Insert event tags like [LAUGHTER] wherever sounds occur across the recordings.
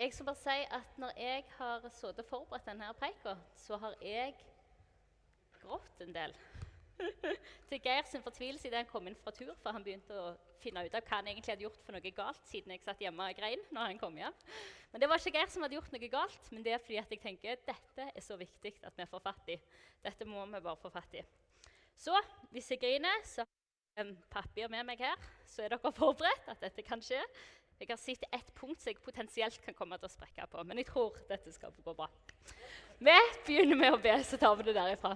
Jeg skal bare si at når jeg har sittet og forberedt denne preika, så har jeg grått en del. [LAUGHS] Til Geir sin fortvilelse idet han kom inn fra tur, for han begynte å finne ut av hva han egentlig hadde gjort for noe galt siden jeg satt hjemme og grein når han kom hjem. Men det var ikke Geir som hadde gjort noe galt, men det er fordi at jeg tenker dette er så viktig at vi får fatt i. Dette må vi bare få fatt i. Så hvis jeg griner, så har jeg papir med meg her, så er dere forberedt at dette kan skje. Jeg har sett ett punkt som jeg potensielt kan komme til å sprekke på, men jeg tror dette skal gå bra. Vi begynner med å be, så tar vi det derifra.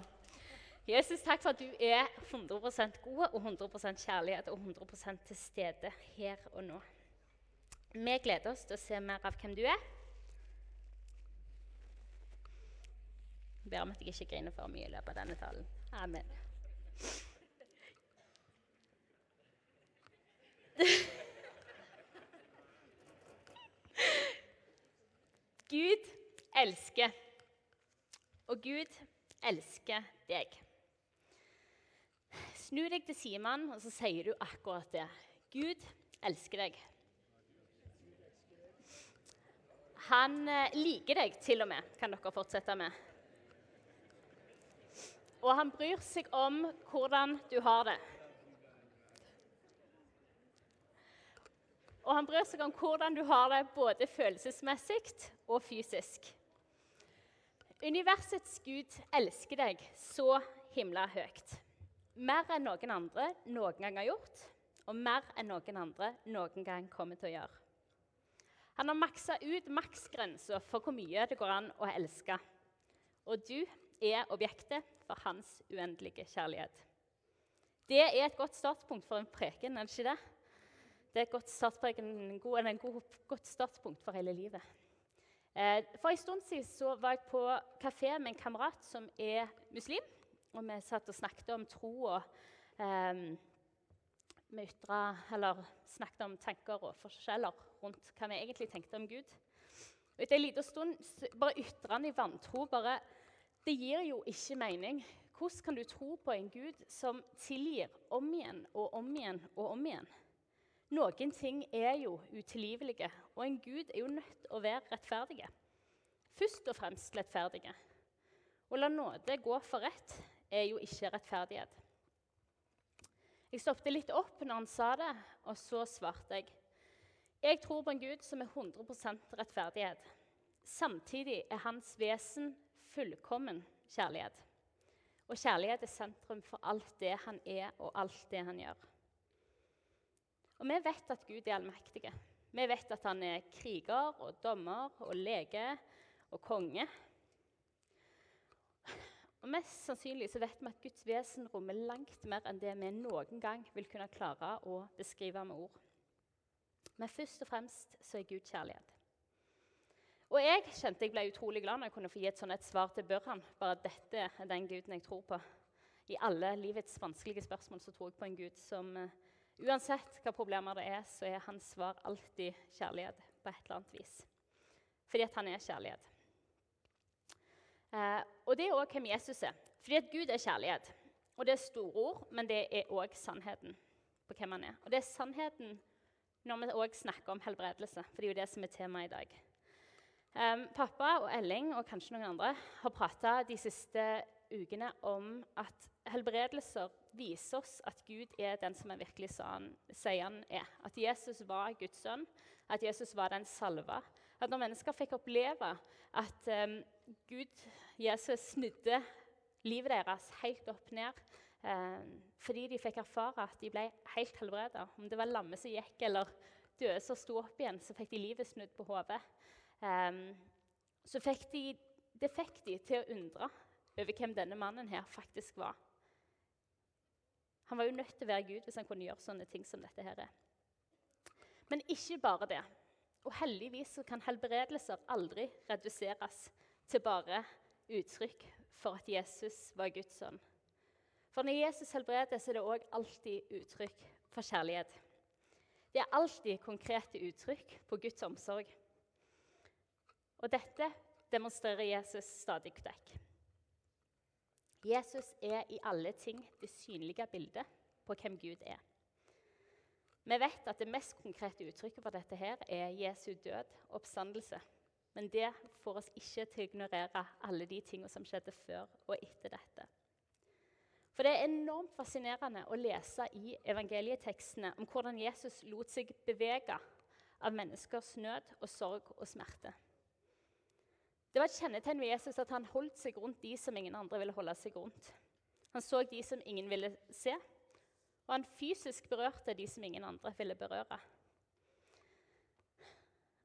Jesus, takk for at du er 100% god og 100% kjærlighet og 100% til stede her og nå. Vi gleder oss til å se mer av hvem du er. Jeg ber om at jeg ikke griner for mye i løpet av denne talen. Amen. Gud elsker, og Gud elsker deg. Snu deg til Simon, og så sier du akkurat det. Gud elsker deg. Han eh, liker deg til og med, kan dere fortsette med. Og han bryr seg om hvordan du har det. Og han bryr seg om hvordan du har det både følelsesmessig og fysisk. Universets Gud elsker deg så himla høyt. Mer enn noen andre noen gang har gjort, og mer enn noen andre noen gang kommer til å gjøre. Han har maksa ut maksgrensa for hvor mye det går an å elske. Og du er objektet for hans uendelige kjærlighet. Det er et godt startpunkt for en preken, er det ikke det? Det er et godt, en god, en god, godt startpunkt for hele livet. Eh, for En stund siden var jeg på kafé med en kamerat som er muslim. Og vi satt og snakket om tro og eh, vi ytra, eller snakket om tanker og forskjeller rundt hva vi egentlig tenkte om Gud. Og etter en liten stund bare ytra han i vantro bare Det gir jo ikke mening. Hvordan kan du tro på en Gud som tilgir om igjen og om igjen og om igjen? Noen ting er jo utilgivelige, og en Gud er jo nødt til å være rettferdig. Først og fremst rettferdige. Å la nåde gå for rett er jo ikke rettferdighet. Jeg stoppet litt opp når han sa det, og så svarte jeg. Jeg tror på en Gud som er 100% rettferdighet. Samtidig er hans vesen fullkommen kjærlighet. Og kjærlighet er sentrum for alt det han er, og alt det han gjør. Og vi vet at Gud er allmektig. Vi vet at han er kriger og dommer og lege og konge. Og Mest sannsynlig så vet vi at Guds vesen rommer langt mer enn det vi noen gang vil kunne klare å beskrive med ord. Men først og fremst så er Gud kjærlighet. Og jeg kjente jeg ble utrolig glad når jeg kunne få gi et sånt et svar til Børhan. Bare dette er den guden jeg tror på. I alle livets vanskelige spørsmål så tror jeg på en gud som uh, Uansett hva problemer det er, så er hans svar alltid kjærlighet på et eller annet vis. Fordi at han er kjærlighet. Eh, og det er òg hvem Jesus er. Fordi at Gud er kjærlighet. Og det er store ord, men det er òg sannheten på hvem han er. Og det er sannheten når vi òg snakker om helbredelse, for det er jo det som er temaet i dag. Um, pappa og Elling og kanskje noen andre har prata de siste ukene om at helbredelser viser oss at Gud er den som han virkelig sier han er. At Jesus var Guds sønn, at Jesus var den salva. At når mennesker fikk oppleve at um, Gud, Jesus, snudde livet deres helt opp ned um, fordi de fikk erfare at de ble helt helbreda. Om det var lamme som gikk, eller døde som sto opp igjen, så fikk de livet snudd på hodet. Um, så fikk de, det fikk de til å undre over hvem denne mannen her faktisk var. Han var jo nødt til å være Gud hvis han kunne gjøre sånne ting som dette her er. Men ikke bare det. Og heldigvis kan helbredelser aldri reduseres til bare uttrykk for at Jesus var Guds sønn. For når Jesus helbreder, så er det òg alltid uttrykk for kjærlighet. Det er alltid konkrete uttrykk på Guds omsorg. Og dette demonstrerer Jesus stadig vekk. Jesus er i alle ting det synlige bildet på hvem Gud er. Vi vet at det mest konkrete uttrykket for dette her er Jesu død oppstandelse. Men det får oss ikke til å ignorere alle de tingene som skjedde før og etter dette. For det er enormt fascinerende å lese i evangelietekstene om hvordan Jesus lot seg bevege av menneskers nød og sorg og smerte. Det var et kjennetegn ved Jesus at han holdt seg rundt de som ingen andre ville holde seg rundt. Han så de som ingen ville se, og han fysisk berørte de som ingen andre ville berøre.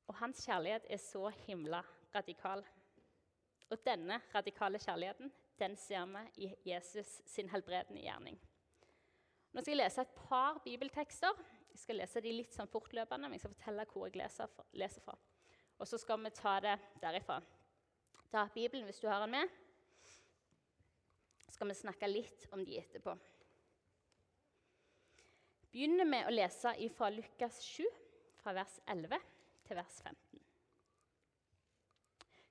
Og hans kjærlighet er så himla radikal. Og denne radikale kjærligheten den ser vi i Jesus sin helbredende gjerning. Nå skal jeg lese et par bibeltekster. Jeg skal lese de litt sånn fortløpende, men jeg skal fortelle hvor jeg leser fra. Og så skal vi ta det derifra. Ta Bibelen hvis du har den med. Så skal vi snakke litt om de etterpå begynner med å lese fra Lukas 7, fra vers 11 til vers 15.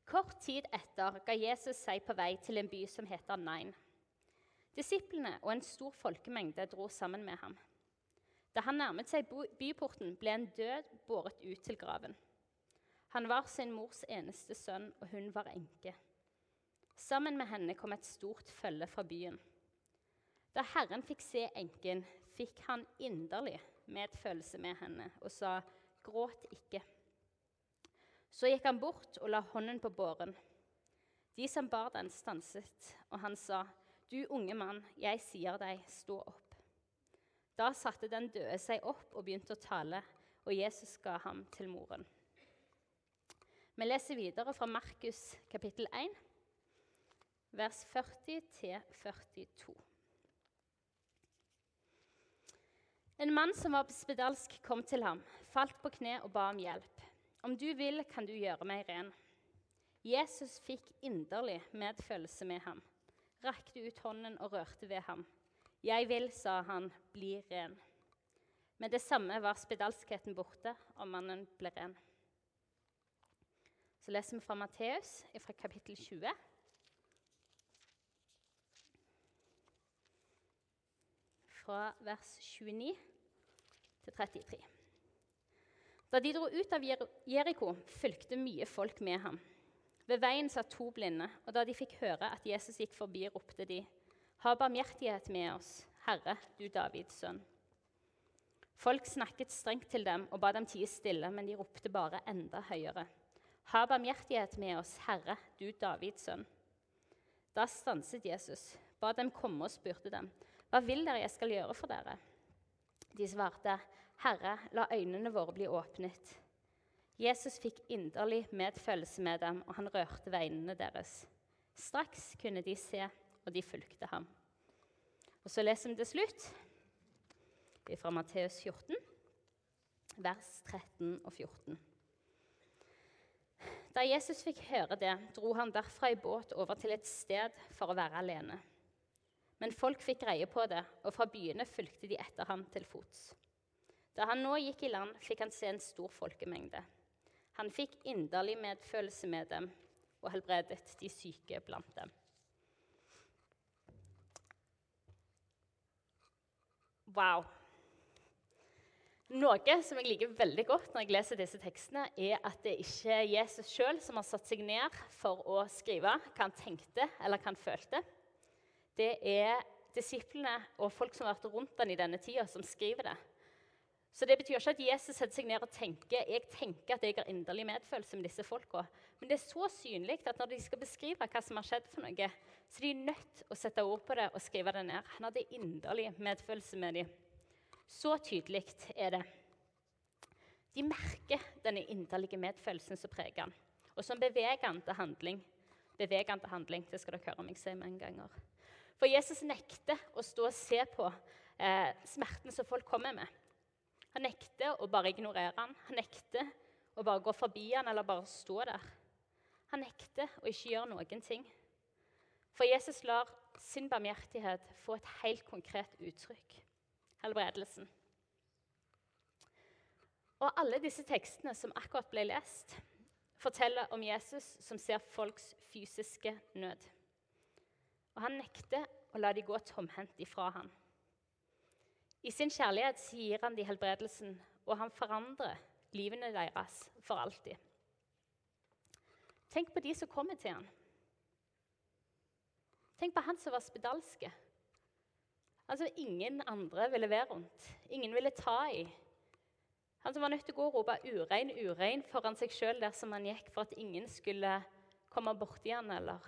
Kort tid etter ga Jesus seg på vei til en by som heter Nain. Disiplene og en stor folkemengde dro sammen med ham. Da han nærmet seg byporten, ble en død båret ut til graven. Han var sin mors eneste sønn, og hun var enke. Sammen med henne kom et stort følge fra byen. Da Herren fikk se enken, fikk han inderlig medfølelse med henne og sa, 'Gråt ikke.' Så gikk han bort og la hånden på båren. De som bar den, stanset, og han sa, 'Du unge mann, jeg sier deg, stå opp.' Da satte den døde seg opp og begynte å tale, og Jesus ga ham til moren. Vi leser videre fra Markus kapittel 1, vers 40 til 42. En mann som var spedalsk, kom til ham, falt på kne og ba om hjelp. Om du vil, kan du gjøre meg ren. Jesus fikk inderlig medfølelse med ham, rakte ut hånden og rørte ved ham. Jeg vil, sa han, bli ren. Med det samme var spedalskheten borte, og mannen ble ren. Så leser vi fra Matteus, fra kapittel 20. Fra vers 29 til 33. Da de dro ut av Jeriko, fulgte mye folk med ham. Ved veien satt to blinde, og da de fikk høre at Jesus gikk forbi, ropte de, Ha barmhjertighet med oss, Herre, du Davids sønn. Folk snakket strengt til dem og ba dem tie stille, men de ropte bare enda høyere. Ha barmhjertighet med oss, Herre, du Davids sønn. Da stanset Jesus, ba dem komme og spurte dem, Hva vil dere jeg skal gjøre for dere? De svarte, 'Herre, la øynene våre bli åpnet.' Jesus fikk inderlig medfølelse med dem, og han rørte veinene deres. Straks kunne de se, og de fulgte ham. Og Så leser vi til slutt fra Matteus 14, vers 13 og 14. Da Jesus fikk høre det, dro han derfra i båt over til et sted for å være alene. Men folk fikk greie på det, og fra byene fulgte de etter ham til fots. Da han nå gikk i land, fikk han se en stor folkemengde. Han fikk inderlig medfølelse med dem og helbredet de syke blant dem. Wow. Noe som jeg liker veldig godt når jeg leser disse tekstene, er at det ikke er Jesus sjøl som har satt seg ned for å skrive hva han tenkte eller hva han følte det er disiplene og folk som har vært rundt han i denne tida, som skriver det. Så det betyr ikke at Jesus setter seg ned og tenker jeg tenker at jeg har inderlig medfølelse med disse folka. Men det er så synlig at når de skal beskrive hva som har skjedd, for noe, så er de nødt til å sette ord på det og skrive det ned. Han hadde inderlig medfølelse med dem. Så tydelig er det. De merker denne inderlige medfølelsen som preger han, og som beveger han til handling. Beveger han til handling, Det skal dere høre meg si mange ganger. For Jesus nekter å stå og se på eh, smerten som folk kommer med. Han nekter å bare ignorere han. Han nekter å bare gå forbi han eller bare stå der. Han nekter å ikke gjøre noen ting. For Jesus lar sin barmhjertighet få et helt konkret uttrykk helbredelsen. Og alle disse tekstene som akkurat ble lest, forteller om Jesus som ser folks fysiske nød. Og han nekter å la de gå tomhendt ifra ham. I sin kjærlighet gir han de helbredelsen, og han forandrer livene deres for alltid. Tenk på de som kommer til han. Tenk på han som var spedalske. Altså, Ingen andre ville være rundt. Ingen ville ta i. Han som var nødt til å gå og rope 'urein, urein' foran seg sjøl dersom han gikk, for at ingen skulle komme borti han eller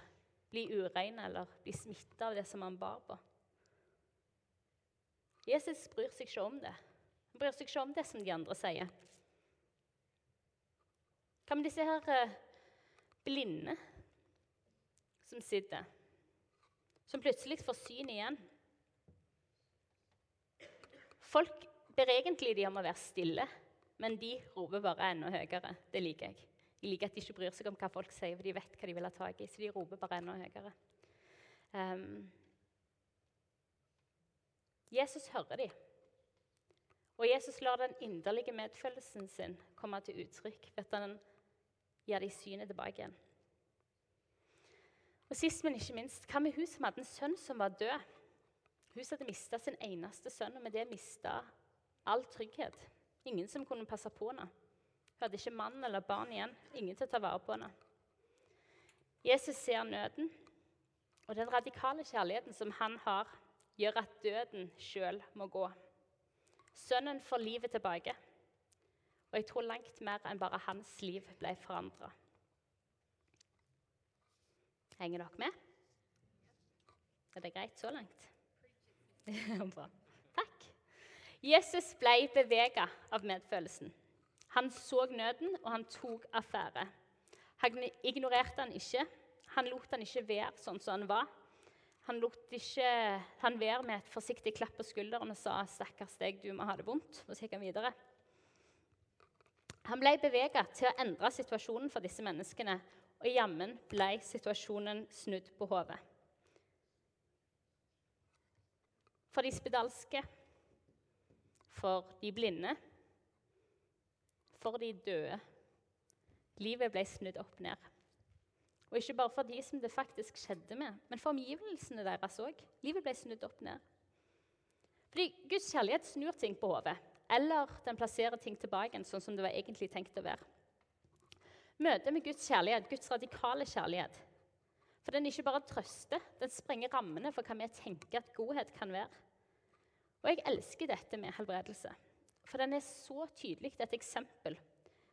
bli urein eller bli smitta av det som han bar på. Jesus bryr seg ikke om det. Han bryr seg ikke om det som de andre sier. Hva med disse her eh, blinde som sitter, som plutselig får syn igjen? Folk ber egentlig de om å være stille, men de roper bare enda høyere. Det liker jeg. Jeg liker at de ikke bryr seg om hva folk sier, for de vet hva de vil ha tak i. Så de roper bare enda høyere. Um, Jesus hører dem. Og Jesus lar den inderlige medfølelsen sin komme til uttrykk ved at han gir dem synet tilbake igjen. Og Sist, men ikke minst, hva med hun som hadde en sønn som var død? Hun hadde mista sin eneste sønn, og med det mista all trygghet. Ingen som kunne passe på henne. Hun hadde ikke mann eller barn igjen. Ingen til å ta vare på henne. Jesus ser nøden, og den radikale kjærligheten som han har, gjør at døden sjøl må gå. Sønnen får livet tilbake. Og jeg tror langt mer enn bare hans liv ble forandra. Henger dere med? Er det greit så langt? [LAUGHS] Bra. Takk. Jesus ble bevega av medfølelsen. Han så nøden, og han tok affære. Han ignorerte han ikke. Han lot han ikke være sånn som han var. Han lot ikke han være med et forsiktig klapp på skulderen og sa 'Stakkars deg, du må ha det vondt.' Og så gikk han videre. Han ble beveget til å endre situasjonen for disse menneskene, og jammen ble situasjonen snudd på hodet. For de spedalske, for de blinde for de døde. Livet ble snudd opp ned. Og ikke bare for de som det faktisk skjedde med, men for omgivelsene deres òg. Livet ble snudd opp ned. Fordi Guds kjærlighet snur ting på hodet, eller den plasserer ting tilbake sånn som det var egentlig tenkt å være. Møtet med Guds kjærlighet, Guds radikale kjærlighet, for den ikke bare trøster, den sprenger rammene for hva vi tenker at godhet kan være. Og jeg elsker dette med helbredelse. For den er så tydelig et eksempel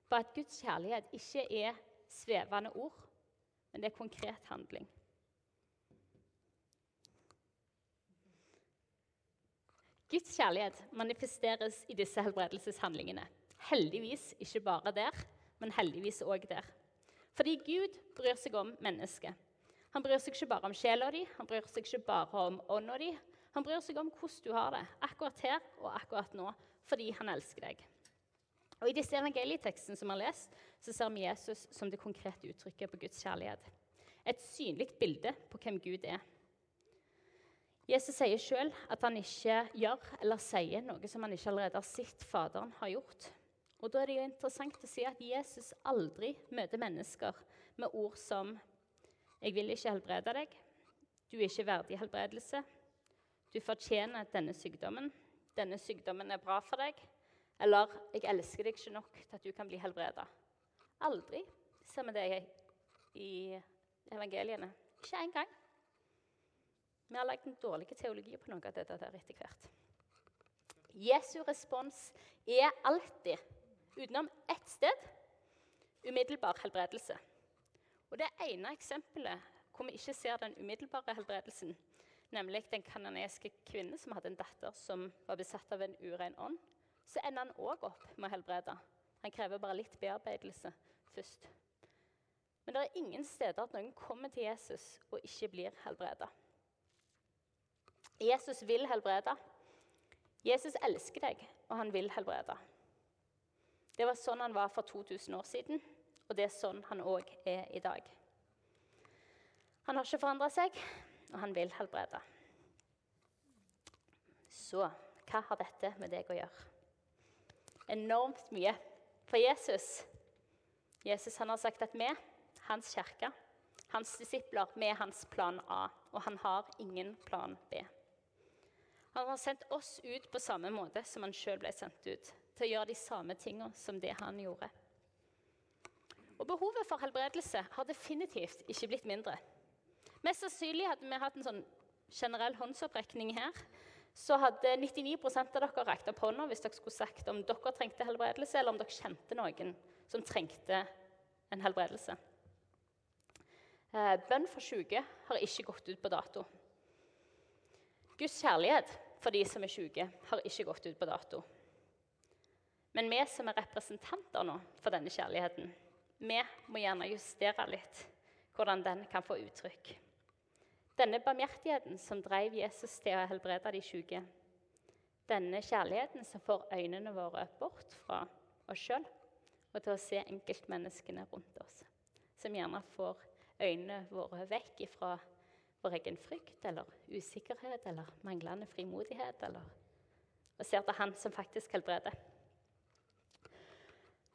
på at Guds kjærlighet ikke er svevende ord, men det er konkret handling. Guds kjærlighet manifesteres i disse helbredelseshandlingene. Heldigvis ikke bare der, men heldigvis òg der. Fordi Gud bryr seg om mennesket. Han bryr seg ikke bare om sjela di, han bryr seg ikke bare om ånda di. Han bryr seg om hvordan du har det akkurat her og akkurat nå, fordi han elsker deg. Og I disse evangelietekstene som vi har lest, så ser vi Jesus som det konkrete uttrykket på Guds kjærlighet. Et synlig bilde på hvem Gud er. Jesus sier sjøl at han ikke gjør eller sier noe som han ikke allerede har sett Faderen har gjort. Og Da er det jo interessant å si at Jesus aldri møter mennesker med ord som 'Jeg vil ikke helbrede deg', 'Du er ikke verdig helbredelse', 'Du fortjener denne sykdommen', denne sykdommen er bra for deg, eller 'jeg elsker deg ikke nok til at du kan bli helbreda'. Aldri ser vi det i evangeliene. Ikke engang. Vi har lagd en dårlig teologi på noe av dette der etter hvert. Jesu respons er alltid, utenom ett sted, umiddelbar helbredelse. Og Det ene eksempelet hvor vi ikke ser den umiddelbare helbredelsen, nemlig den kanoneske kvinne som hadde en datter som var besatt av en urein ånd, så ender han òg opp med å helbrede. Han krever bare litt bearbeidelse først. Men det er ingen steder at noen kommer til Jesus og ikke blir helbreda. Jesus vil helbrede. Jesus elsker deg, og han vil helbrede. Det var sånn han var for 2000 år siden, og det er sånn han òg er i dag. Han har ikke forandra seg, og han vil helbrede. Så hva har dette med deg å gjøre? Enormt mye. For Jesus Jesus han har sagt at vi, hans kirke, hans disipler, vi er hans plan A. Og han har ingen plan B. Han har sendt oss ut på samme måte som han sjøl ble sendt ut. Til å gjøre de samme tingene som det han gjorde. Og Behovet for helbredelse har definitivt ikke blitt mindre. Mest sannsynlig hadde vi hatt en sånn generell håndsopprekning her, så hadde 99% av dere rekt opp hånda hvis dere skulle sagt om dere trengte helbredelse, eller om dere kjente noen som trengte en helbredelse. Eh, bønn for syke har ikke gått ut på dato. Guds kjærlighet for de som er syke, har ikke gått ut på dato. Men vi som er representanter nå for denne kjærligheten, vi må gjerne justere litt hvordan den kan få uttrykk. Denne barmhjertigheten som drev Jesus til å helbrede de syke. Denne kjærligheten som får øynene våre bort fra oss sjøl og til å se enkeltmenneskene rundt oss. Som gjerne får øynene våre vekk fra vår egen frykt eller usikkerhet eller manglende frimodighet. Eller, og ser til Han som faktisk helbreder.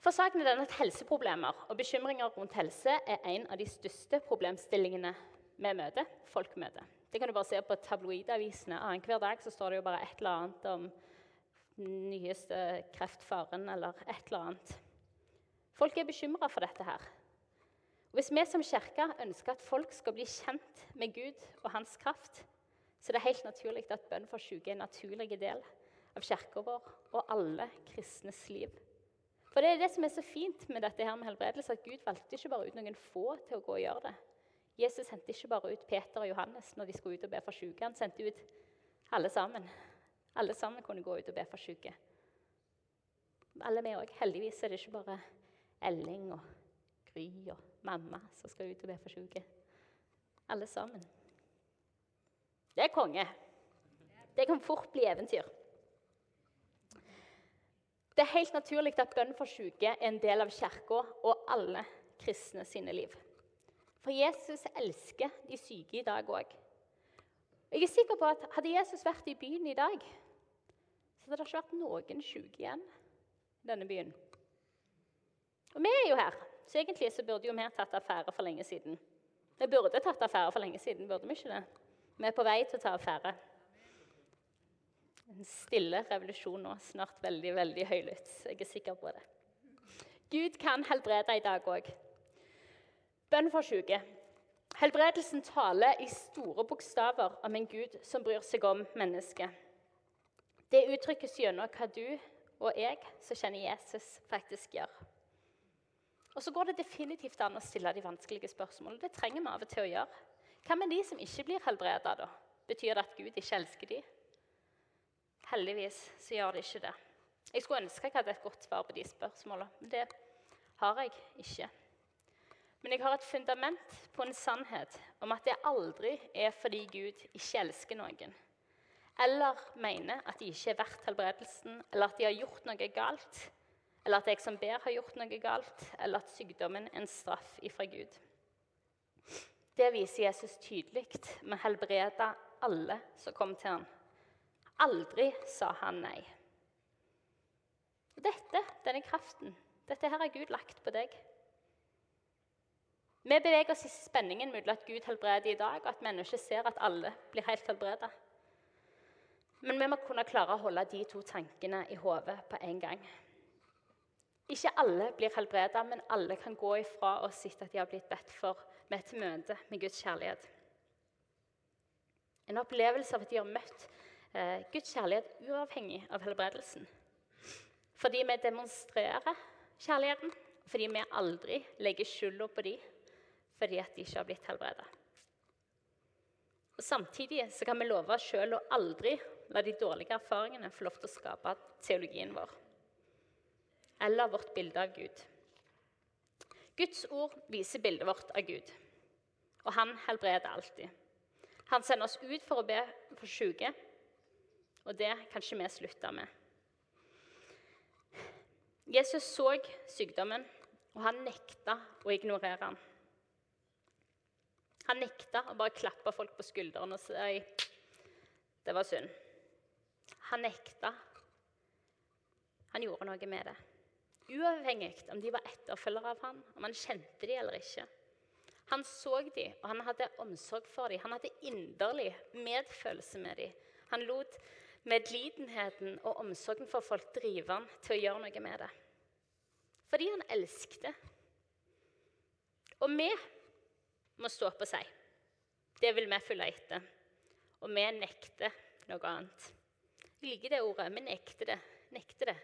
For saken er den at Helseproblemer og bekymringer rundt helse er en av de største problemstillingene vi møter. Folk møter. Det kan du bare se på tabloidavisene. Annenhver dag så står det jo bare et eller annet om nyeste kreftfaren eller et eller annet. Folk er bekymra for dette her. Hvis vi som kirke ønsker at folk skal bli kjent med Gud og hans kraft, så er det helt naturlig at bønn for syke er en naturlig del av kirka vår og alle kristnes liv. For det er det som er så fint med dette her med helbredelse, at Gud valgte ikke bare ut noen få til å gå og gjøre det. Jesus sendte ikke bare ut Peter og Johannes når de skulle ut og be for syke. Han sendte ut alle sammen. Alle sammen kunne gå ut og be for syke. Alle vi òg. Heldigvis er det ikke bare Elling og Gry og mamma som skal ut og be for syke. Alle sammen. Det er konge. Det kan fort bli eventyr. Det er helt naturlig at bønn for syke er en del av kirka og alle kristne sine liv. For Jesus elsker de syke i dag òg. Jeg er sikker på at Hadde Jesus vært i byen i dag, så hadde det ikke vært noen syke igjen i denne byen. Og vi er jo her, så egentlig så burde jo vi tatt affære for lenge siden. Vi burde tatt affære for lenge siden, burde vi ikke det? Vi er på vei til å ta affære en stille revolusjon nå, snart veldig veldig høylytt. Jeg er sikker på det. Gud kan helbrede i dag òg. Bønn for syke. Helbredelsen taler i store bokstaver om en Gud som bryr seg om mennesket. Det uttrykkes gjennom hva du og jeg som kjenner Jesus, faktisk gjør. Og så går det definitivt an å stille de vanskelige spørsmålene. Det trenger vi av og til å gjøre. Hva med de som ikke blir helbreda, da? Betyr det at Gud ikke elsker dem? Heldigvis så gjør det ikke det. Jeg skulle ønske jeg hadde et godt svar på de spørsmålene, men det har jeg ikke. Men jeg har et fundament på en sannhet om at det aldri er fordi Gud ikke elsker noen, eller mener at de ikke er verdt helbredelsen, eller at de har gjort noe galt, eller at jeg som ber, har gjort noe galt, eller at sykdommen er en straff ifra Gud. Det viser Jesus tydelig med å helbrede alle som kom til ham Aldri sa han nei. Dette, denne kraften, dette her har Gud lagt på deg. Vi beveger oss i spenningen mellom at Gud helbreder i dag, og at mennesker ser at alle blir helt helbredet. Men vi må kunne klare å holde de to tankene i hodet på en gang. Ikke alle blir helbredet, men alle kan gå ifra og si at de har blitt bedt for med et møte med Guds kjærlighet. En opplevelse av at de har møtt eh, Guds kjærlighet uavhengig av helbredelsen. Fordi vi demonstrerer kjærligheten, fordi vi aldri legger skylda på dem fordi at de ikke har blitt helbredet. Og Samtidig så kan vi love oss sjøl å aldri la de dårlige erfaringene få lov til å skape teologien vår eller vårt bilde av Gud. Guds ord viser bildet vårt av Gud, og han helbreder alltid. Han sender oss ut for å be for syke, og det kan ikke vi slutte med. Jesus så sykdommen, og han nekta å ignorere den. Han nekta å bare klappe folk på skuldrene og si det var synd. Han nekta. Han gjorde noe med det. Uavhengig om de var etterfølgere av ham, om han kjente dem eller ikke. Han så dem, og han hadde omsorg for dem. Han hadde inderlig medfølelse med dem. Han lot Medlidenheten og omsorgen for folk driver han til å gjøre noe med det. Fordi han elsket. Og vi må stå og si. Det vil vi følge etter. Og vi nekter noe annet. Jeg liker det ordet. Vi nekter det. Nekter det.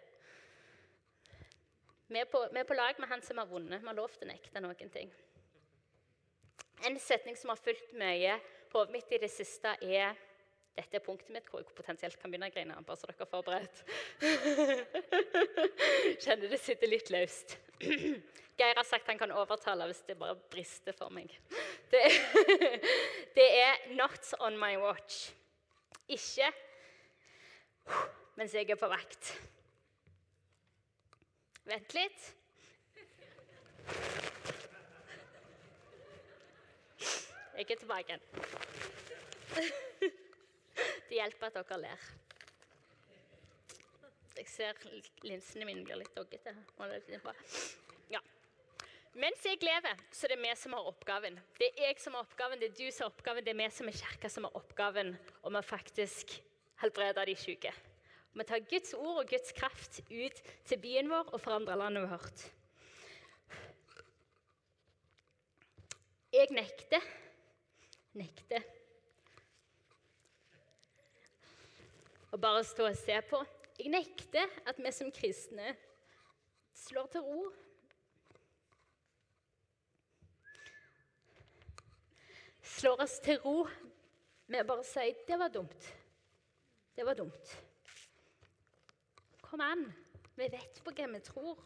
Vi er, på, vi er på lag med han som har vunnet. Vi har lov til å nekte noen ting. En setning som har fulgt mye hodet mitt i det siste, er dette er punktet mitt hvor jeg potensielt kan begynne å grine. bare så dere er forberedt. [LAUGHS] Kjenner det sitter litt løst. [CLEARS THROAT] Geir har sagt han kan overtale hvis det bare brister for meg. [LAUGHS] Det, [LAUGHS] det er 'not on my watch'. Ikke mens jeg er på vakt. Vent litt. Jeg er tilbake igjen. Det hjelper at dere ler. Jeg ser linsene mine blir litt doggete. Ja. Mens jeg lever, så er det vi som har oppgaven. Det er jeg som har oppgaven, det er du som har oppgaven, det er vi som er kirka som har oppgaven om å faktisk helbrede de syke. Vi tar Guds ord og Guds kraft ut til byen vår og forandrer landet vårt. Jeg nekter nekter. Og bare stå og se på. Jeg nekter at vi som kristne slår til ro. Slår oss til ro med å bare si 'det var dumt'. Det var dumt. Kom an. Vi vet på hva vi tror.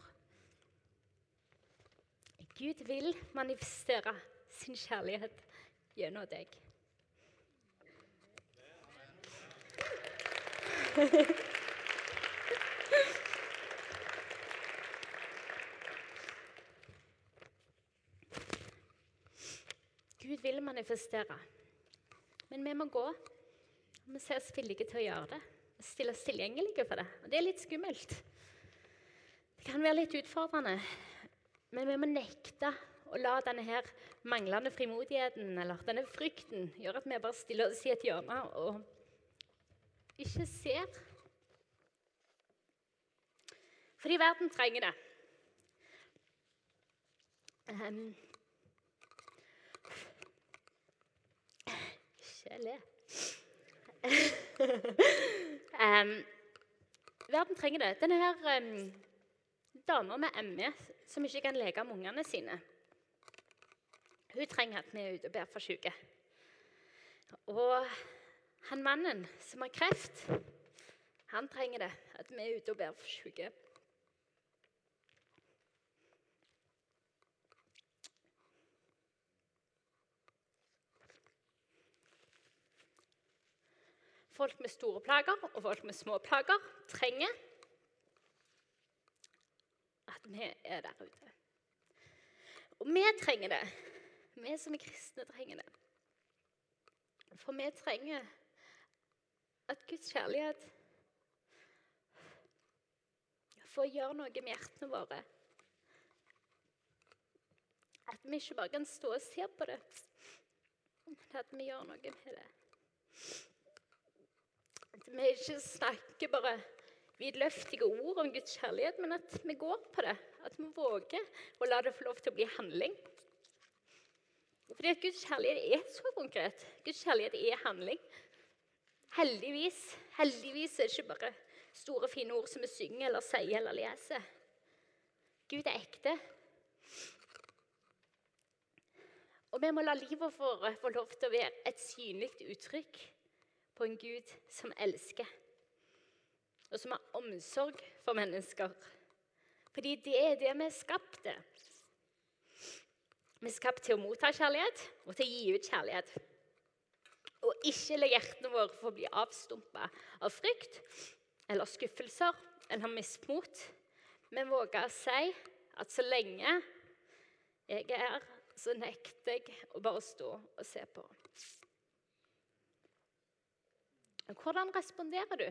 Gud vil manifestere sin kjærlighet gjennom deg. [LAUGHS] Gud vil manifestere, men vi må gå. Vi ser oss villige til å gjøre det. Stille oss tilgjengelige for det. Og det er litt skummelt. Det kan være litt utfordrende, men vi må nekte å la denne her manglende frimodigheten eller denne frykten gjøre at vi bare stiller oss i et hjørne og ikke ser. Fordi verden trenger det. Um, ikke le. um, verden trenger det. Denne her um, dama med ME som ikke kan leke med ungene sine hun trenger at vi er ute og ber for syke. Og han mannen som har kreft, han trenger det, at vi er ute og ber for syke. Folk med store plager og folk med små plager trenger at vi er der ute. Og vi trenger det vi som er kristne, trenger det. For vi trenger at Guds kjærlighet får gjøre noe med hjertene våre. At vi ikke bare kan stå og se på det, men at vi gjør noe med det. At vi ikke snakker bare vidløftige ord om Guds kjærlighet, men at vi går på det. At vi våger å la det få lov til å bli handling. Fordi at Guds kjærlighet er så konkret. Guds kjærlighet er handling. Heldigvis, heldigvis er det ikke bare store, fine ord som vi synger eller sier eller leser. Gud er ekte. Og vi må la livet vårt få lov til å være et synlig uttrykk på en Gud som elsker, og som har omsorg for mennesker. Fordi det er det vi er skapt til. Vi er skapt til å motta kjærlighet og til å gi ut kjærlighet. Og ikke la hjertene våre få bli avstumpa av frykt eller skuffelser eller mismot, men våge å si at så lenge jeg er her, så nekter jeg å bare stå og se på. Hvordan responderer du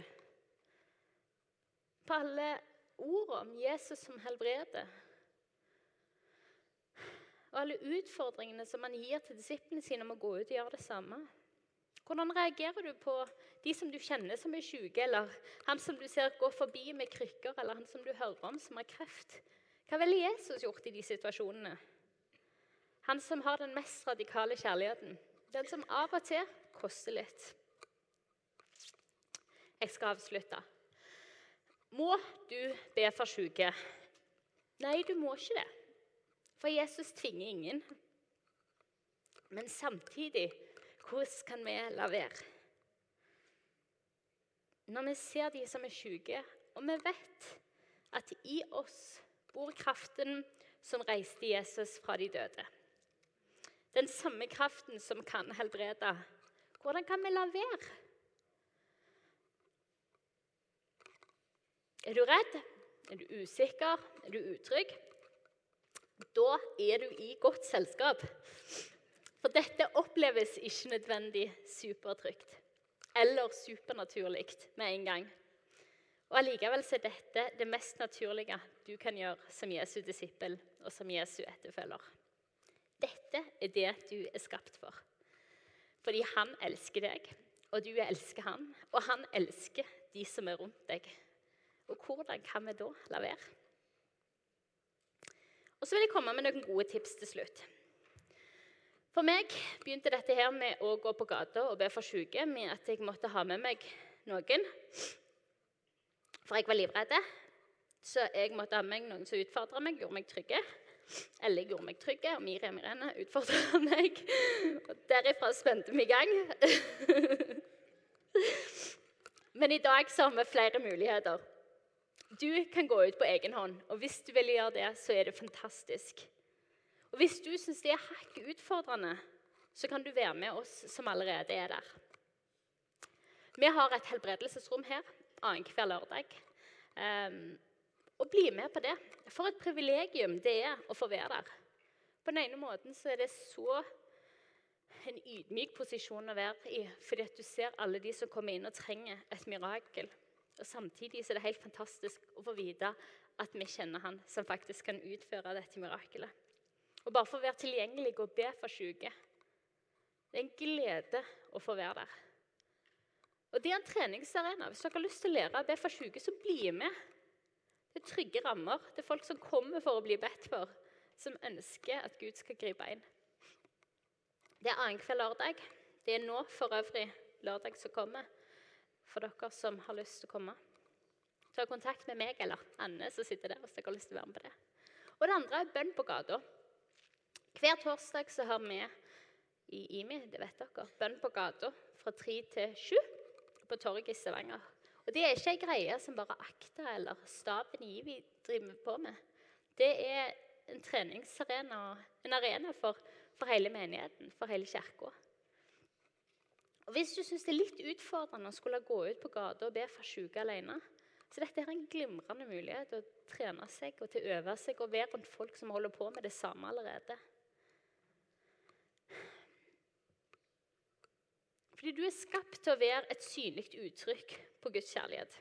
på alle ord om Jesus som helbreder? og alle utfordringene som han gir til disiplene sine om å gå ut og gjøre det samme. Hvordan reagerer du på de som du kjenner som er syke, eller han som du ser gå forbi med krykker, eller han som du hører om som har kreft? Hva ville Jesus gjort i de situasjonene? Han som har den mest radikale kjærligheten. Den som av og til koster litt. Jeg skal avslutte. Må du be for syke? Nei, du må ikke det. For Jesus tvinger ingen. Men samtidig, hvordan kan vi la være? Når vi ser de som er syke, og vi vet at i oss bor kraften som reiste Jesus fra de døde. Den samme kraften som kan helbrede. Hvordan kan vi la være? Er du redd? Er du usikker? Er du utrygg? Da er du i godt selskap. For dette oppleves ikke nødvendig supertrygt eller supernaturlig med en gang. Og Allikevel er dette det mest naturlige du kan gjøre som Jesu disippel og som Jesu etterfølger. Dette er det du er skapt for. Fordi han elsker deg, og du elsker han, og han elsker de som er rundt deg. Og hvordan kan vi da la være? Og så vil jeg komme med noen gode tips til slutt. For meg begynte dette her med å gå på gata og be for syke med at jeg måtte ha med meg noen. For jeg var livredd. Så jeg måtte ha med meg noen som utfordra meg, gjorde meg trygge. Eller gjorde meg trygge, og Miriam Irene utfordra [LAUGHS] meg. Og derifra spente vi i gang. [LAUGHS] Men i dag så har vi flere muligheter. Du kan gå ut på egen hånd, og hvis du vil gjøre det, så er det fantastisk. Og Hvis du syns det er hakket utfordrende, så kan du være med oss som allerede er der. Vi har et helbredelsesrom her annenhver lørdag. Um, og bli med på det. For et privilegium det er å få være der. På den ene måten så er det så en ydmyk posisjon å være i, fordi at du ser alle de som kommer inn og trenger et mirakel. Og Samtidig så er det helt fantastisk å få vite at vi kjenner han som faktisk kan utføre dette mirakelet. Og Bare for å være tilgjengelig og be for syke. Det er en glede å få være der. Og Det er en treningsarena. Hvis dere har lyst til å lære å be for syke, så bli med. Det er trygge rammer. Det er folk som kommer for å bli bedt for, som ønsker at Gud skal gripe inn. Det er annenhver lørdag. Det er nå for øvrig lørdag som kommer for dere som har lyst til å komme. Ta kontakt med meg eller Anne som sitter der, hvis dere har lyst til å være med på det. Og det andre er bønn på gata. Hver torsdag så har vi i IMI det vet dere, bønn på gata fra tre til sju på torget i Stavanger. Og Det er ikke ei greie som bare Akta eller staben i IVI driver på med. Det er en treningsarena, en arena for, for hele menigheten, for hele kirka. Hvis du syns det er litt utfordrende å skulle gå ut på gata og be for syke alene, så dette er en glimrende mulighet til å trene seg og til å øve seg og være rundt folk som holder på med det samme allerede. Fordi du er skapt til å være et synlig uttrykk på Guds kjærlighet.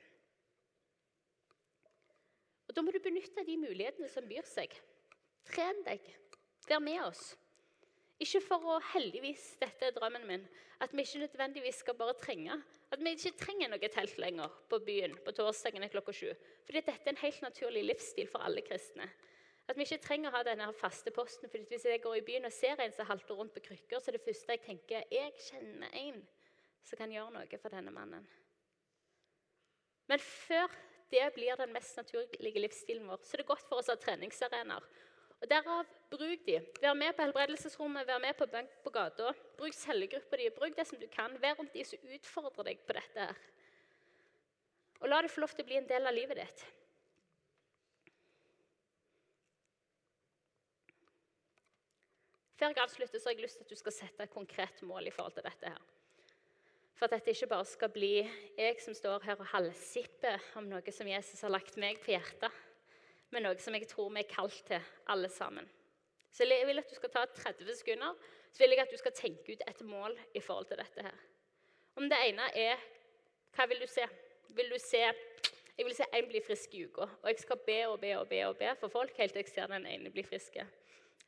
Og Da må du benytte de mulighetene som byr seg. Tren deg. Vær med oss. Ikke for å heldigvis, dette er drømmen min, at vi ikke nødvendigvis skal bare trenge At vi ikke trenger noe telt lenger på byen på torsdagene klokka sju. Fordi dette er en helt naturlig livsstil for alle kristne. At vi ikke trenger å ha denne faste posten. for Hvis jeg går i byen og ser en som halter rundt på krykker, så er det første jeg tenker jeg kjenner en som kan gjøre noe for denne mannen. Men før det blir den mest naturlige livsstilen vår, så er det godt for oss å ha treningsarenaer og Derav bruk de. Vær med på helbredelsesrommet, vær med på bønk på gata. Bruk cellegruppa di. Bruk det som du kan. Vær rundt de som utfordrer deg på dette. her. Og la det få lov til å bli en del av livet ditt. Før jeg avslutter, så har jeg lyst til at du skal sette et konkret mål i forhold til dette. her. For at dette ikke bare skal bli jeg som står her og halvsipper om noe som Jesus har lagt meg på hjertet men noe som jeg tror vi er kalt til, alle sammen. Så jeg vil at du skal ta 30 sekunder så vil jeg at du skal tenke ut et mål i forhold til dette. her. Om det ene er Hva vil du se? Vil du se Jeg vil se én bli frisk i uka. Og jeg skal be og be og be og be for folk helt til jeg ser den ene bli friske.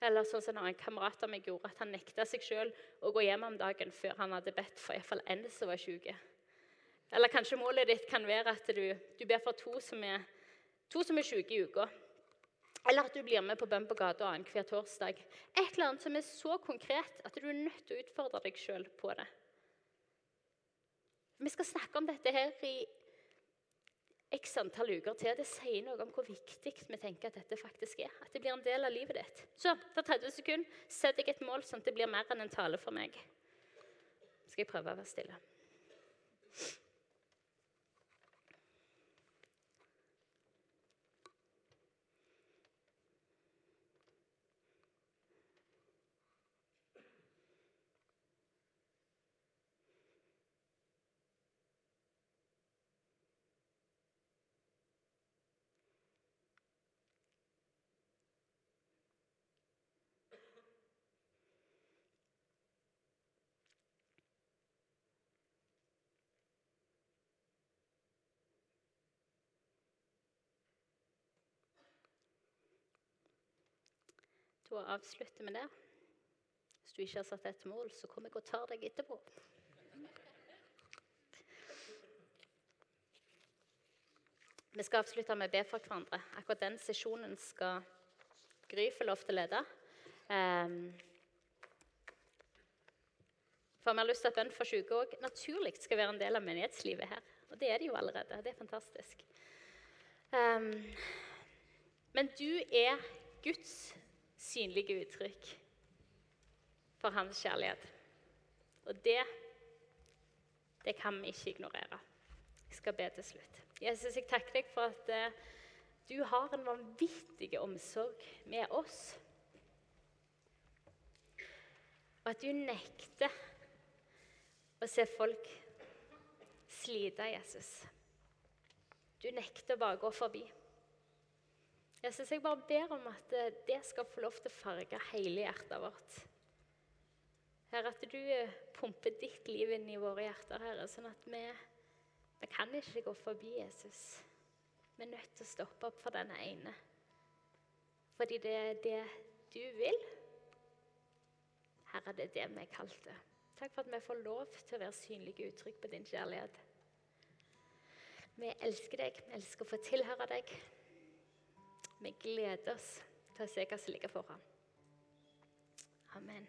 Eller sånn som en kamerat av meg gjorde, at han nekta seg sjøl å gå hjem om dagen før han hadde bedt for iallfall én som var sjuk. Eller kanskje målet ditt kan være at du, du ber for to som er, to som er syke i uka. Eller at du blir med på bønn på gata annenhver torsdag. Et eller annet som er så konkret at du er nødt til å utfordre deg sjøl på det. Vi skal snakke om dette her i x antall uker til. Det sier noe om hvor viktig vi tenker at dette faktisk er. At det blir en del av livet ditt. Så for 30 sekunder setter jeg et mål sånn at det blir mer enn en tale for meg. Skal jeg prøve å være stille. Da avslutte med det. Hvis du ikke har satt et mål, så kommer jeg og tar deg etterpå. Vi skal avslutte med å be for hverandre. Akkurat den sesjonen skal Gry få lov til å lede. Um, for vi har lyst til at bønn for syke òg naturlig skal være en del av menighetslivet her. Og det er det jo allerede. Det er fantastisk. Um, men du er Guds synlige uttrykk for hans kjærlighet. Og det, det kan vi ikke ignorere. Jeg skal be til slutt. Jesus, jeg takker deg for at eh, du har en vanvittig omsorg med oss. Og at du nekter å se folk slite, Jesus. Du nekter bare å gå forbi. Jesus, jeg bare ber om at eh, det skal få lov til å farge hele hjertet vårt. Herre, at du eh, pumper ditt liv inn i våre hjerter, Herre, sånn at vi, vi kan ikke gå forbi Jesus. Vi er nødt til å stoppe opp for denne ene. Fordi det er det du vil. Herre, det er det vi er kalt til. Takk for at vi får lov til å være synlige uttrykk på din kjærlighet. Vi elsker deg, vi elsker å få tilhøre deg. Vi gleder oss til å se hva som ligger foran. Amen.